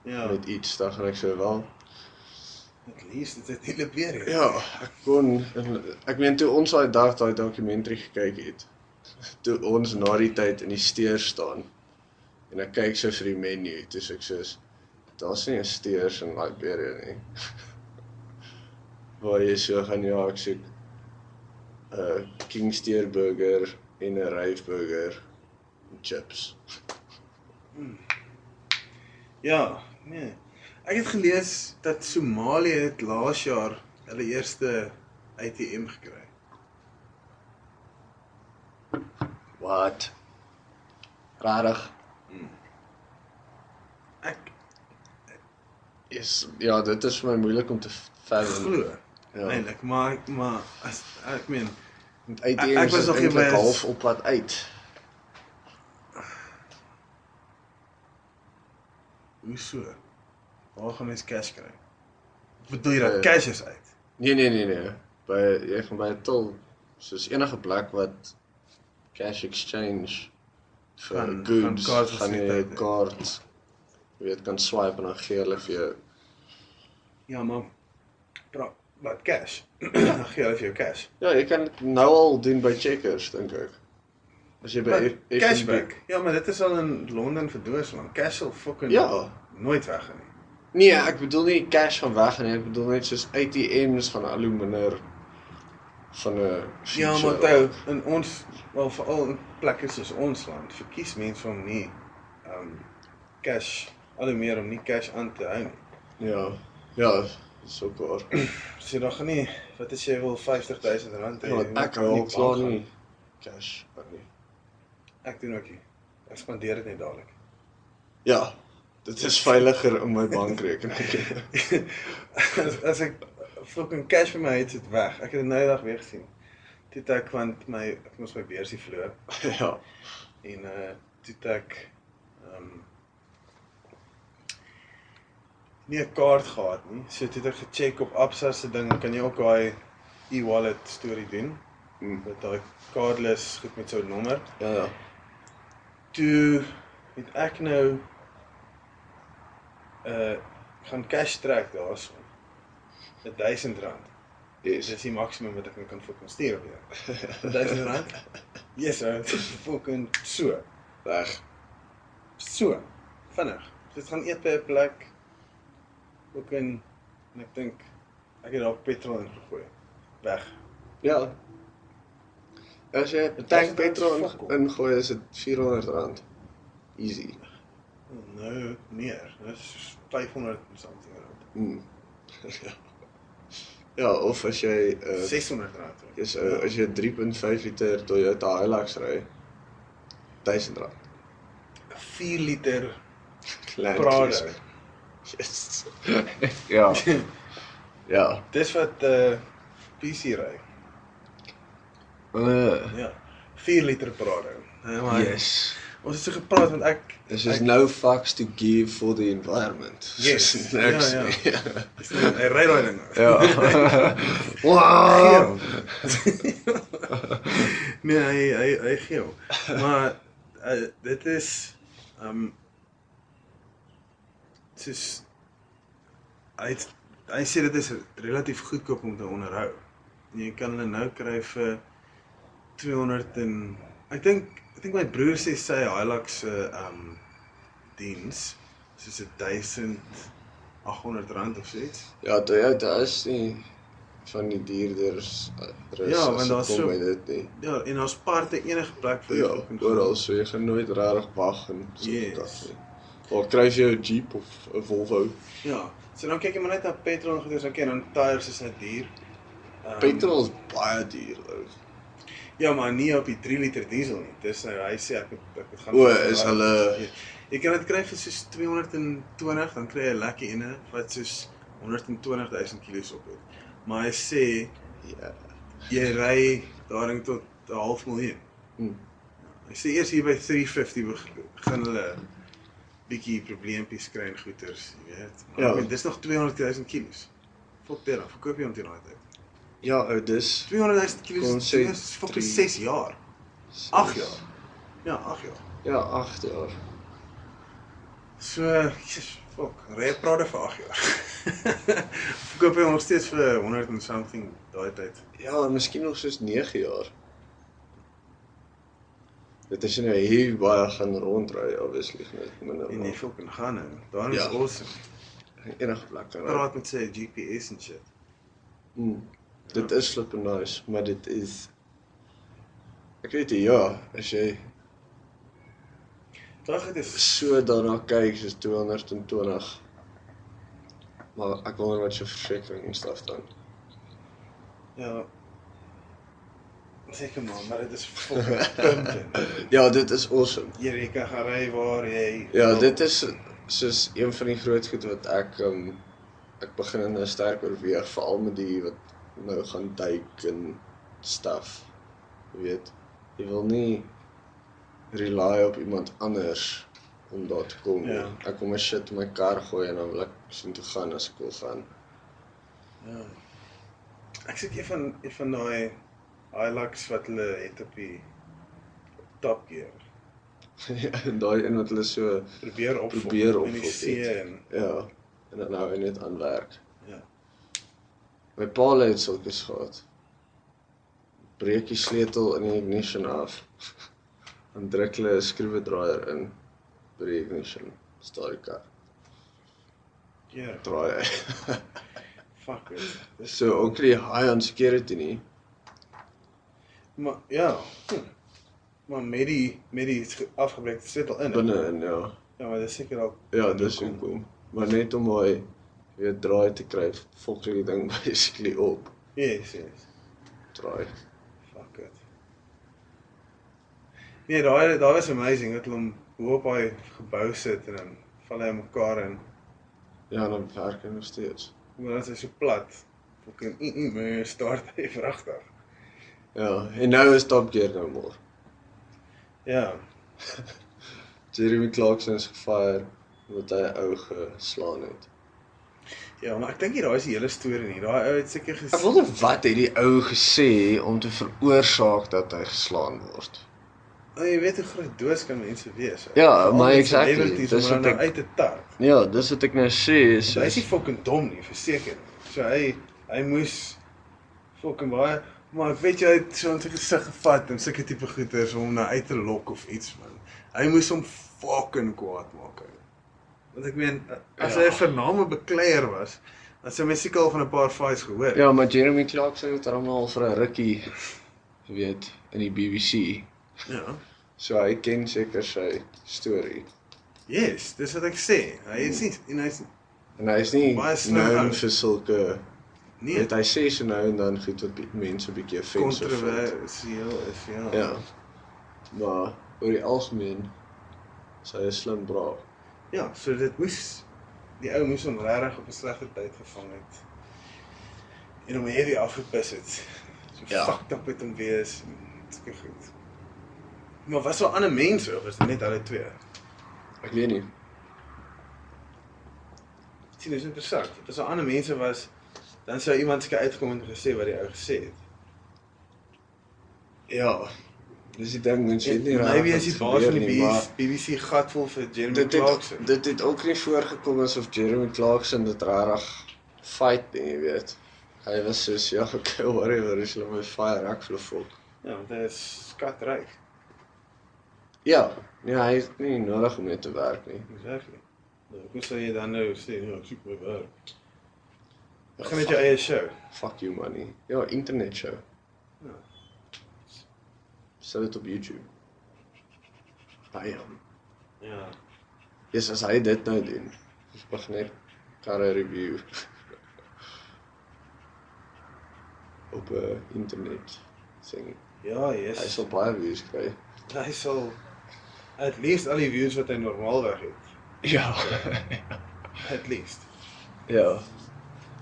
Ja, met iets, dan gaan ek so wel. at least dit is nie Liberia. Ja, ek kon ek meen toe ons daai dag daai dokumentary gekyk het. Toe ons na die tyd in die steur staan en ek kyk so vir die menu, toe sê ek soos daar's nie 'n steers in Liberia nie. Waar jy so gaan ja, ek soek 'n uh, King Steer burger en 'n Rave burger en chips. Ja, nee. Ek het gelees dat Somalië het laas jaar hulle eerste ATM gekry. Wat? Rarig. Ek Is ja, dit is vir my moeilik om te fathom. glo Ja. eintlik, maar maar as ek meen Uit Ek- die ek was nog nie by- half op pad uit. hoe so? Waar gaan mens cash kry? Bedoel jy dat Eh, cash is uit? Nee nee nee nee. By jy gaan by 'n til soos enige plek wat cash exchange vir Gaan- goods gaan gaan jy fasiliteite. kaart jy weet kan swipe en dan gee hulle vir jou Ja, maar bra, wat cash? Dan gee hulle vir jou cash. Ja, jy kan nou al doen by Checkers dink ek. As jy by Maar F- cashback. Ja, maar dit is al in Londen vir doodslang. Cash sal fucking Ja. nooit weggaan nie. Nee, ek bedoel nie cash gaan weg nie, ek bedoel net soos ATMs gaan al hoe minder van 'n Ja, maar toe in ons wel veral in plekke soos ons land verkies mense om nie um cash al hoe meer om nie cash aan te hou nie. Ja. Ja, dis ook waar. Dan gaan nie wat as jy wil 50000 rand hê. Ja, ek hou al klaar nie cash aan nie. Ek doen ook nie. Ek spandeer dit net dadelik. Ja, dit is veiliger in my bankrekening. as, as ek fucking cash vir my het, dit weg. Ek het dit nou die dag weer gesien. Het ek want my ek moes my beursie verloor ja. en uh toe het ek um nie 'n kaart gehad nie. So toe het ek gecheck op Absa se ding, kan jy ook daai e-wallet storie doen Mm. met daai cardless goed met 'n nommer. Ja, ja. Toe het ek nou uh gaan cash trek daarso. 1000 rand. Yes. Dis die maksimum wat ek nou kan fucking stuur op jou. 1000 rand. Yes, dit is fucking so. Weg. So vinnig. Dit gaan eet by 'n plek. Ook in en ek dink ek het daar petrol ingegooi. Weg. Ja. As jy 'n Dit tank petrol in- ingooi, is dit R400. Easy. Nou meer. Dis 500 en something rand. Mm. ja. Ja, of as jy uh 600 rand. hoor. is uh, as jy 3.5 liter Toyota Hilux ry, R1000. 4 liter Land Prado. Yes. ja. Ja. Dis wat uh PC ry. Uh, Ja. 4 liter Prado. Ja, maar yes. Ons het so gepraat want ek This is ek- no fucks to give for the environment. Yes. Dis niks Ja, ja. Dis nie- hy ry daai ding. Ja. wow. Nee, hy hy hy geel. Maar uh, dit is um dis hy het- hy sê dit is relatief goedkoop om te onderhou. En jy kan hulle nou kry vir 200 en ek dink dink my broer sê sy Hilux se um diens soos 1800 rand of so iets. Ja, Toyota is nie van die duurders uh, rus Ja, want daar's so- by dit nie. Ja, en daar's parte enige plek vir Ja, fucking oral so jy gaan nooit regtig wag en so Yes. yes. nie. Of kry jy 'n Jeep of 'n Volvo? Ja, so dan kyk jy maar net na petrol en goeders, okay, dan tyres is net duur. Um, Petrol is baie duur ou. Ja, maar nie op die 3 liter diesel nie. Dis nou hy sê ek moet ek moet gaan O, is hulle- Jy kan dit kry vir soos 220, dan kry jy 'n lekker ene wat soos 120 000 km op het. Maar hy sê Ja. jy ry daarin tot 'n half miljoen. Hm. Hy sê eers hier by 350 beg- begin hulle bietjie probleempies kry en goeters, jy weet. Maar Ja. dis nog 200 000 km. Fok dit dan, verkoop jy hom teen daai tyd. Ja, ou, dis 200 000 km Kon is sê is fok drie- 6 jaar. 8 jaar. Ja, 8 jaar. Ja, 8 jaar. So, Jesus, fok, ry Prado vir 8 jaar. verkoop jy hom nog steeds vir 100 and something daai tyd. Ja, miskien nog soos 9 jaar. Dit is nou hier baie gaan rondry, obviously net minder. En fok kan gaan nou. Daar is Ja. awesome. Enige plek kan. Praat met sy GPS en shit. Mm. Dit is flippin nice, maar dit is Ek weet nie, ja, as jy Dag dit is so daarna kyk soos 220 Maar ek wonder wat jou versekering en stuff dan. ja. Seker maar, maar dit is fucking punte. Ja, dit is awesome. Jy kan gaan ry waar jy Ja, wil. dit is soos een van die groot goed wat ek um ek begin nou sterk oorweeg veral met die wat nou gaan duik en stuff. Jy weet, jy wil nie rely op iemand anders om daar te kom. nie. Ja. Ek kom my shit in my kar gooi en dan wil ek sien toe gaan as ek wil gaan. Ja. Ek sit een van een van daai Hilux wat hulle het op die op Top Gear. ja, en daai een wat hulle so Probeer op Probeer in die see en ja, en dan nou net aan werk. My pa het sulke gehad. Breek die sleutel in die ignition af. Dan druk hulle 'n skroewedraaier in by die ignition. Staar die kar. Ja, Draai hy. fuck it. Dis So nie high on security nie. maar ja. Hm. Maar met die met die afgebreekte sleutel in. Binne in ja. Ja, maar dis seker al Ja, dis hoekom. Maar net om hy weer draai te kry, fok jy die ding basically op. Yes, yes. Draai. Fuck it. Nee, daai daai was amazing dat hulle hom bo op daai gebou sit en dan val hy in mekaar en Ja, dan werk hy nog steeds. maar dit is so plat. Fucking mm, mm, mm, start hy vragtig. Ja, en nou is Top Gear nou maar. Ja. Jeremy Clarkson is gefire omdat hy 'n ou geslaan het. Ja, maar ek dink nie daai is die hele storie nie. Daai ou het seker gesê Ek wonder wat het die ou gesê om te veroorsaak dat hy geslaan word. Oh, jy weet hoe groot doos kan mense wees. Ja, Al maar exactly, dis wat nou ek- uit te tart. Ja, dis wat ek nou sê is Hy is nie fucking dom nie, verseker. So hy hy moes fucking baie maar ek weet jy het so sy gesig gevat en sulke tipe goeters om hom nou uit te lok of iets man. Hy moes hom fucking kwaad maak. Ou. Want ek meen as Ja. hy 'n vername bekleier was, dan sou mens seker al van 'n paar fights gehoor. Ja, maar Jeremy Clarkson het hom al vir 'n rukkie weet in die BBC. ja. So hy ken seker sy storie. Yes, dis wat ek sê. Hy is nie en hy's En hy is nie Baie slim known ou. vir sulke nie weet hy sê so nou en dan goed wat mense 'n bietjie vind. kontroversieel is ja. Ja. Maar oor die algemeen is hy 'n slim braaf. Ja, so dit moes die ou moes hom regtig op 'n slegte tyd gevang het. En hom heavy afgepis het. So Ja. fucked up met hom wees. Sulke goed. Maar was daar ander mense of was dit net hulle twee? Ek weet nie. Sien, dis interessant. As daar ander mense was, dan sou iemand seker uitgekom en gesê wat die ou gesê het. Ja. Dis die ding, mense weet nie regtig Maybe is die baas van die nie, maar BBC gatvol vir Jeremy Dit Clarkson. het dit het ook nie voorgekom asof Jeremy Clarkson dit regtig fight nie, jy weet. Hy was soos ja, okay, whatever, as hulle my fire ek vir volk. Ja, want hy is skatryk. Ja, nee, hy het nie nodig om mee te werk nie. Exactly. Nou, hoe sou jy dan nou sê, ja, ek soek my werk. Ja, Begin met jou eie show. Fuck you money. Ja, internet show. Ja. Stel dit op YouTube. Bam. Ja. Yes, as hy dit nou doen. Ons begin net karre review. op 'n uh, internet sing. Ja, Hy yes. sal baie views kry. hy sal at least al die views wat hy normaalweg het. Ja. At least. ja.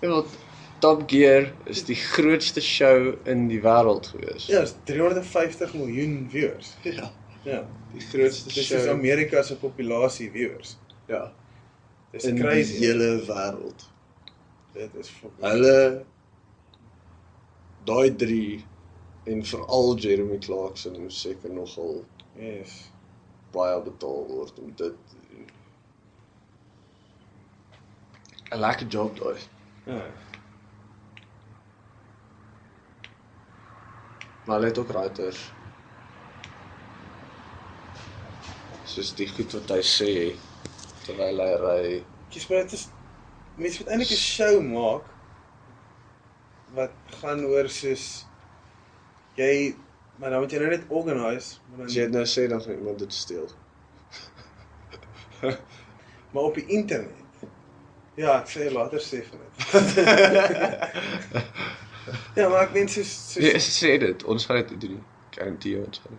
Ja, want Top Gear is die grootste show in die wêreld gewees. Ja, is 350 miljoen viewers. Ja. Ja. Die grootste Dis show. is Amerika se populasie viewers. ja. Dis in crazy. die hele wêreld. Dit is fucking Hulle daai 3 en veral Jeremy Clarkson moet seker nogal Yes. baie betaal word om dit. 'n Lekker job daai. Ja. Maar hulle het ook writers. Soos die goed wat hy sê terwyl hy ry. Kies maar dit is mense moet eintlik 'n show maak wat gaan oor soos jy maar dan moet jy nou net organise, maar As jy dan dit nou sê dan gaan iemand dit steel. maar op die internet. Ja, ek sê later sê van dit. Ja, maar ek meen soos soos Nee, sê dit. Ons gaan dit doen. Garantie ons gaan.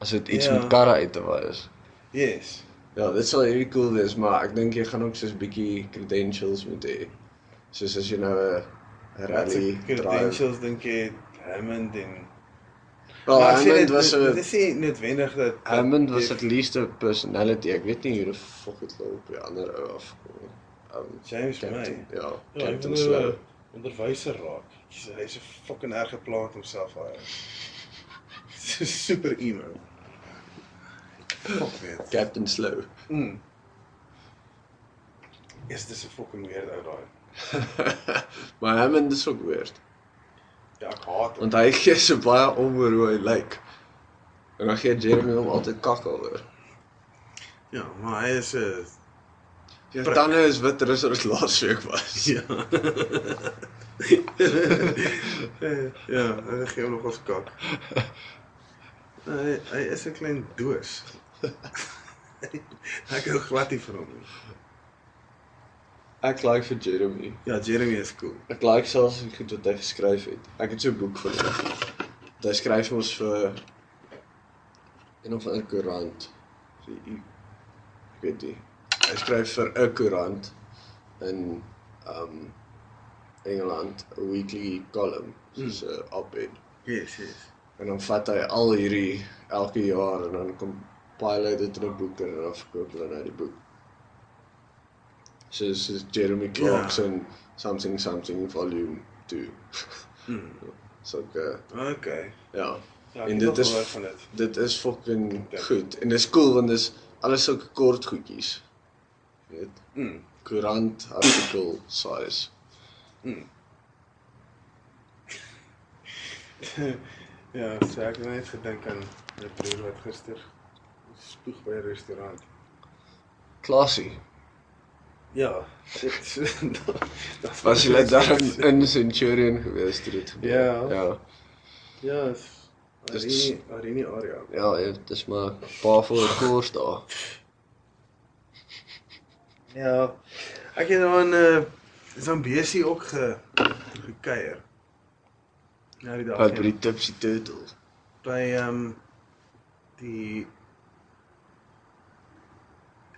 As dit iets Ja. met karre uit te waai is. yes. Ja, dit sal baie cool wees, maar ek dink jy gaan ook soos bietjie credentials moet hê. Soos as jy nou 'n 'n rally credentials dink jy Hammond en Wel, Maar ek sê Hammond dit- was dit- 'n Dit is nie noodwendig dat dat Hammond was at least 'n personality. Ek weet nie hoe die fuck het hulle op die ander ou afgekom nie. Um, James Captain, May. ja, Ja, Captain hy Slow. Onderwyser raak. Hy's hy's 'n fucking erge plaat homself hy. So super emo. Fuck weet. Captain Slow. Mm. Is dis 'n fucking weird ou daai. maar Hammond is ook weird. Ja, ek haat hom. Want hy gee so baie om oor hoe hy lyk. En dan gee Jeremy hom altyd kak oor. Ja, maar hy is 'n Jou Prik. tande is witter as wat dit laasweek was. ja. ja, hy gee hom nog ons kak. Hy hy is 'n klein doos. ek hou glad nie van hom nie. Ek like vir Jeremy. Ja, Jeremy is cool. Ek like selfs die goed wat hy geskryf het. Ek het so 'n boek van hom. Hy skryf ons vir een of ander koerant. Ek weet nie. Hy skryf vir 'n koerant in um Engeland, 'n weekly column, soos 'n op-ed. Yes, yes. En dan vat hy al hierdie elke jaar en dan kom compile hy dit in 'n boek en dan verkoop hulle nou die boek. So dis is Jeremy Clarkson something something volume 2. Mm. So ek uh, Okay. ja, Ja, En dit is- is dit. dit is fucking Ja. goed en dis cool want dis alles sulke kort goedjies. Weet, Mm. koerant artikel size. ja, so ek het net gedink aan my broer wat gister spoeg by 'n restaurant. Klasie. Ja, dit dat Was jy daar in Centurion gewees toe dit gebeur? Ja. Ja. Ja, is Dis- Arini, Arini area. Ja, ja, dis maar 'n paar voor koers daar. Ja. Ek het dan uh Zambesi ook ge gekuier. Ja, die dag. By die Tipsy Turtle. by ehm um, die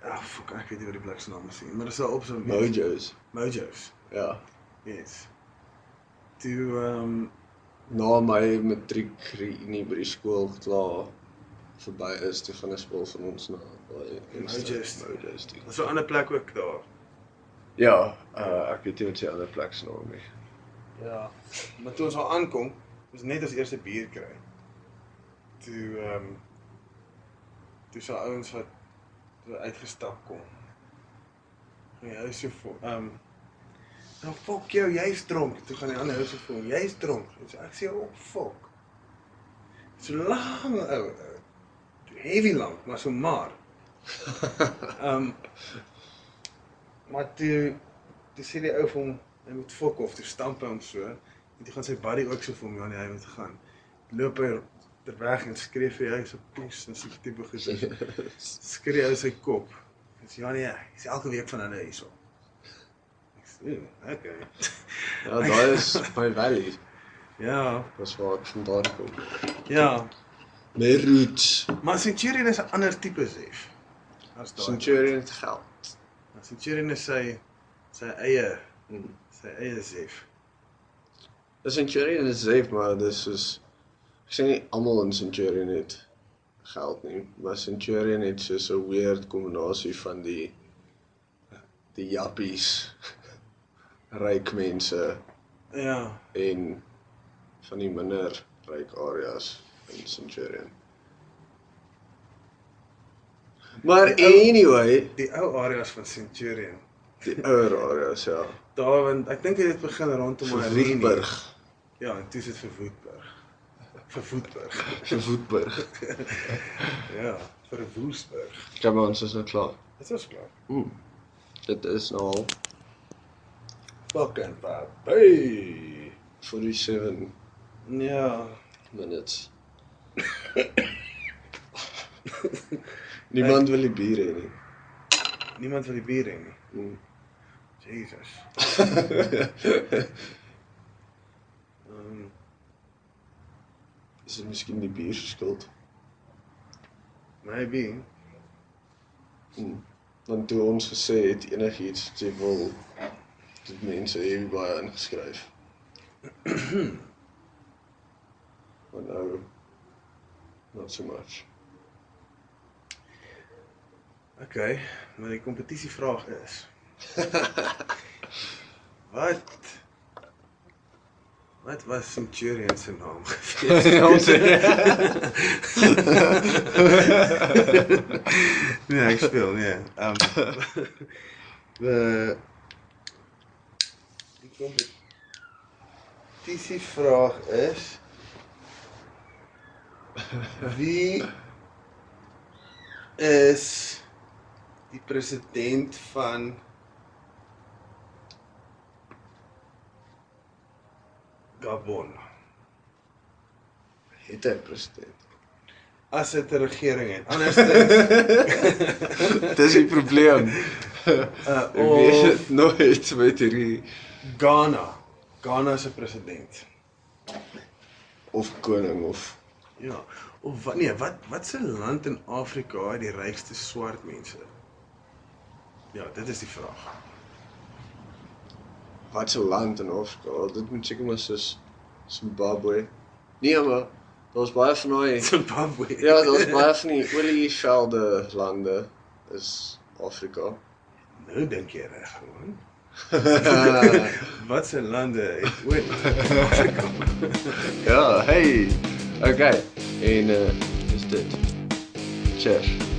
Ag, oh, fuck, ek weet nie wat die plek se naam is nie, maar dit sal op so Mojos. Mojos. Ja. Yes. Toe ehm um, Na my matriek reunie by die skool klaar verby is, toe gaan 'n spul van ons na daai Mojos. Mojos toe. was 'n ander plek ook daar. Ja, uh, ek weet nie wat se ander plek se naam is. Ja. Maar toe ons al aankom, was net ons eerste bier kry. Toe ehm um, toe sal ouens wat uitgestap kom. En hy is so vol. Ehm um, nou fuck jou, jy's dronk. Toe gaan die ander ou so vol. Jy's dronk. So ek sê op fuck. So lank ou. Heavy lank, maar so maar. Ehm um, maar toe toe sê die ou vir hom hy moet fok of toe stamp hom so. En toe gaan sy buddy ook so vir hom ja nee hy moet gaan. Loop hy ter weg en skree vir hy so poes en so tipe gesig skree hy sy kop. Sê ja nee hy's elke week van hulle hierso. Ek sê "Oeh, okay. Ja, daai is my valley. ja. Dis waar ek vandaan kom. ja My roots. maar Centurion is 'n ander tipe sef as daai Centurion het geld. Centurion is sy sy eie Hmm. sy eie sef 'n Centurion is safe, maar dis soos ek sê nie almal in Centurion het geld nie, maar Centurion het so 'n weird kombinasie van die die jappies, ryk mense ja en van die minder ryk areas in Centurion. Maar Die ou- anyway, die ou areas van Centurion die ouer areas ja. Daar want ek dink dit het begin rondom Verwoedburg. Ja, en toe is dit vir Woodburg. Vir Woodburg. Verwoedburg. Ja, vir Woesburg. Kom ons is nou klaar. Dit is klaar. Mm. Dit is nou al Fucking baby. 47 Ja. minutes. Niemand wil die bier hê nie. Niemand wil die bier hê nie. Mm. Jesus. Ehm Is dit miskien die bier se skuld? maybe. Mm. Want toe ons gesê het enigiets wat jy wil, dit mense het baie ingeskryf. Maar nou not so much. Okay, maar die kompetisievraag is Wat Wat was Centurion se naam gewees? Ons nee, ek speel, nee. Ehm um, die kompetisievraag is Wie is die president van Gabon? het hy president. As dit 'n regering het. Anders Dis die probleem. uh, Ek weet of dit nooit met hierdie Ghana. Ghana se president. of koning of Ja. Of wat nee, wat wat se land in Afrika het die rykste swart mense? Ja, dit is die vraag. wat se land in Afrika. Dit moet seker maar soos Zimbabwe. Nee, maar daar's baie van daai Zimbabwe. Ja, daar's baie van die olievelde lande is Afrika. Nou dink jy reg, man. Wat se lande het ooit Afrika? ja, hey. Okay. En uh dis dit. Cheers.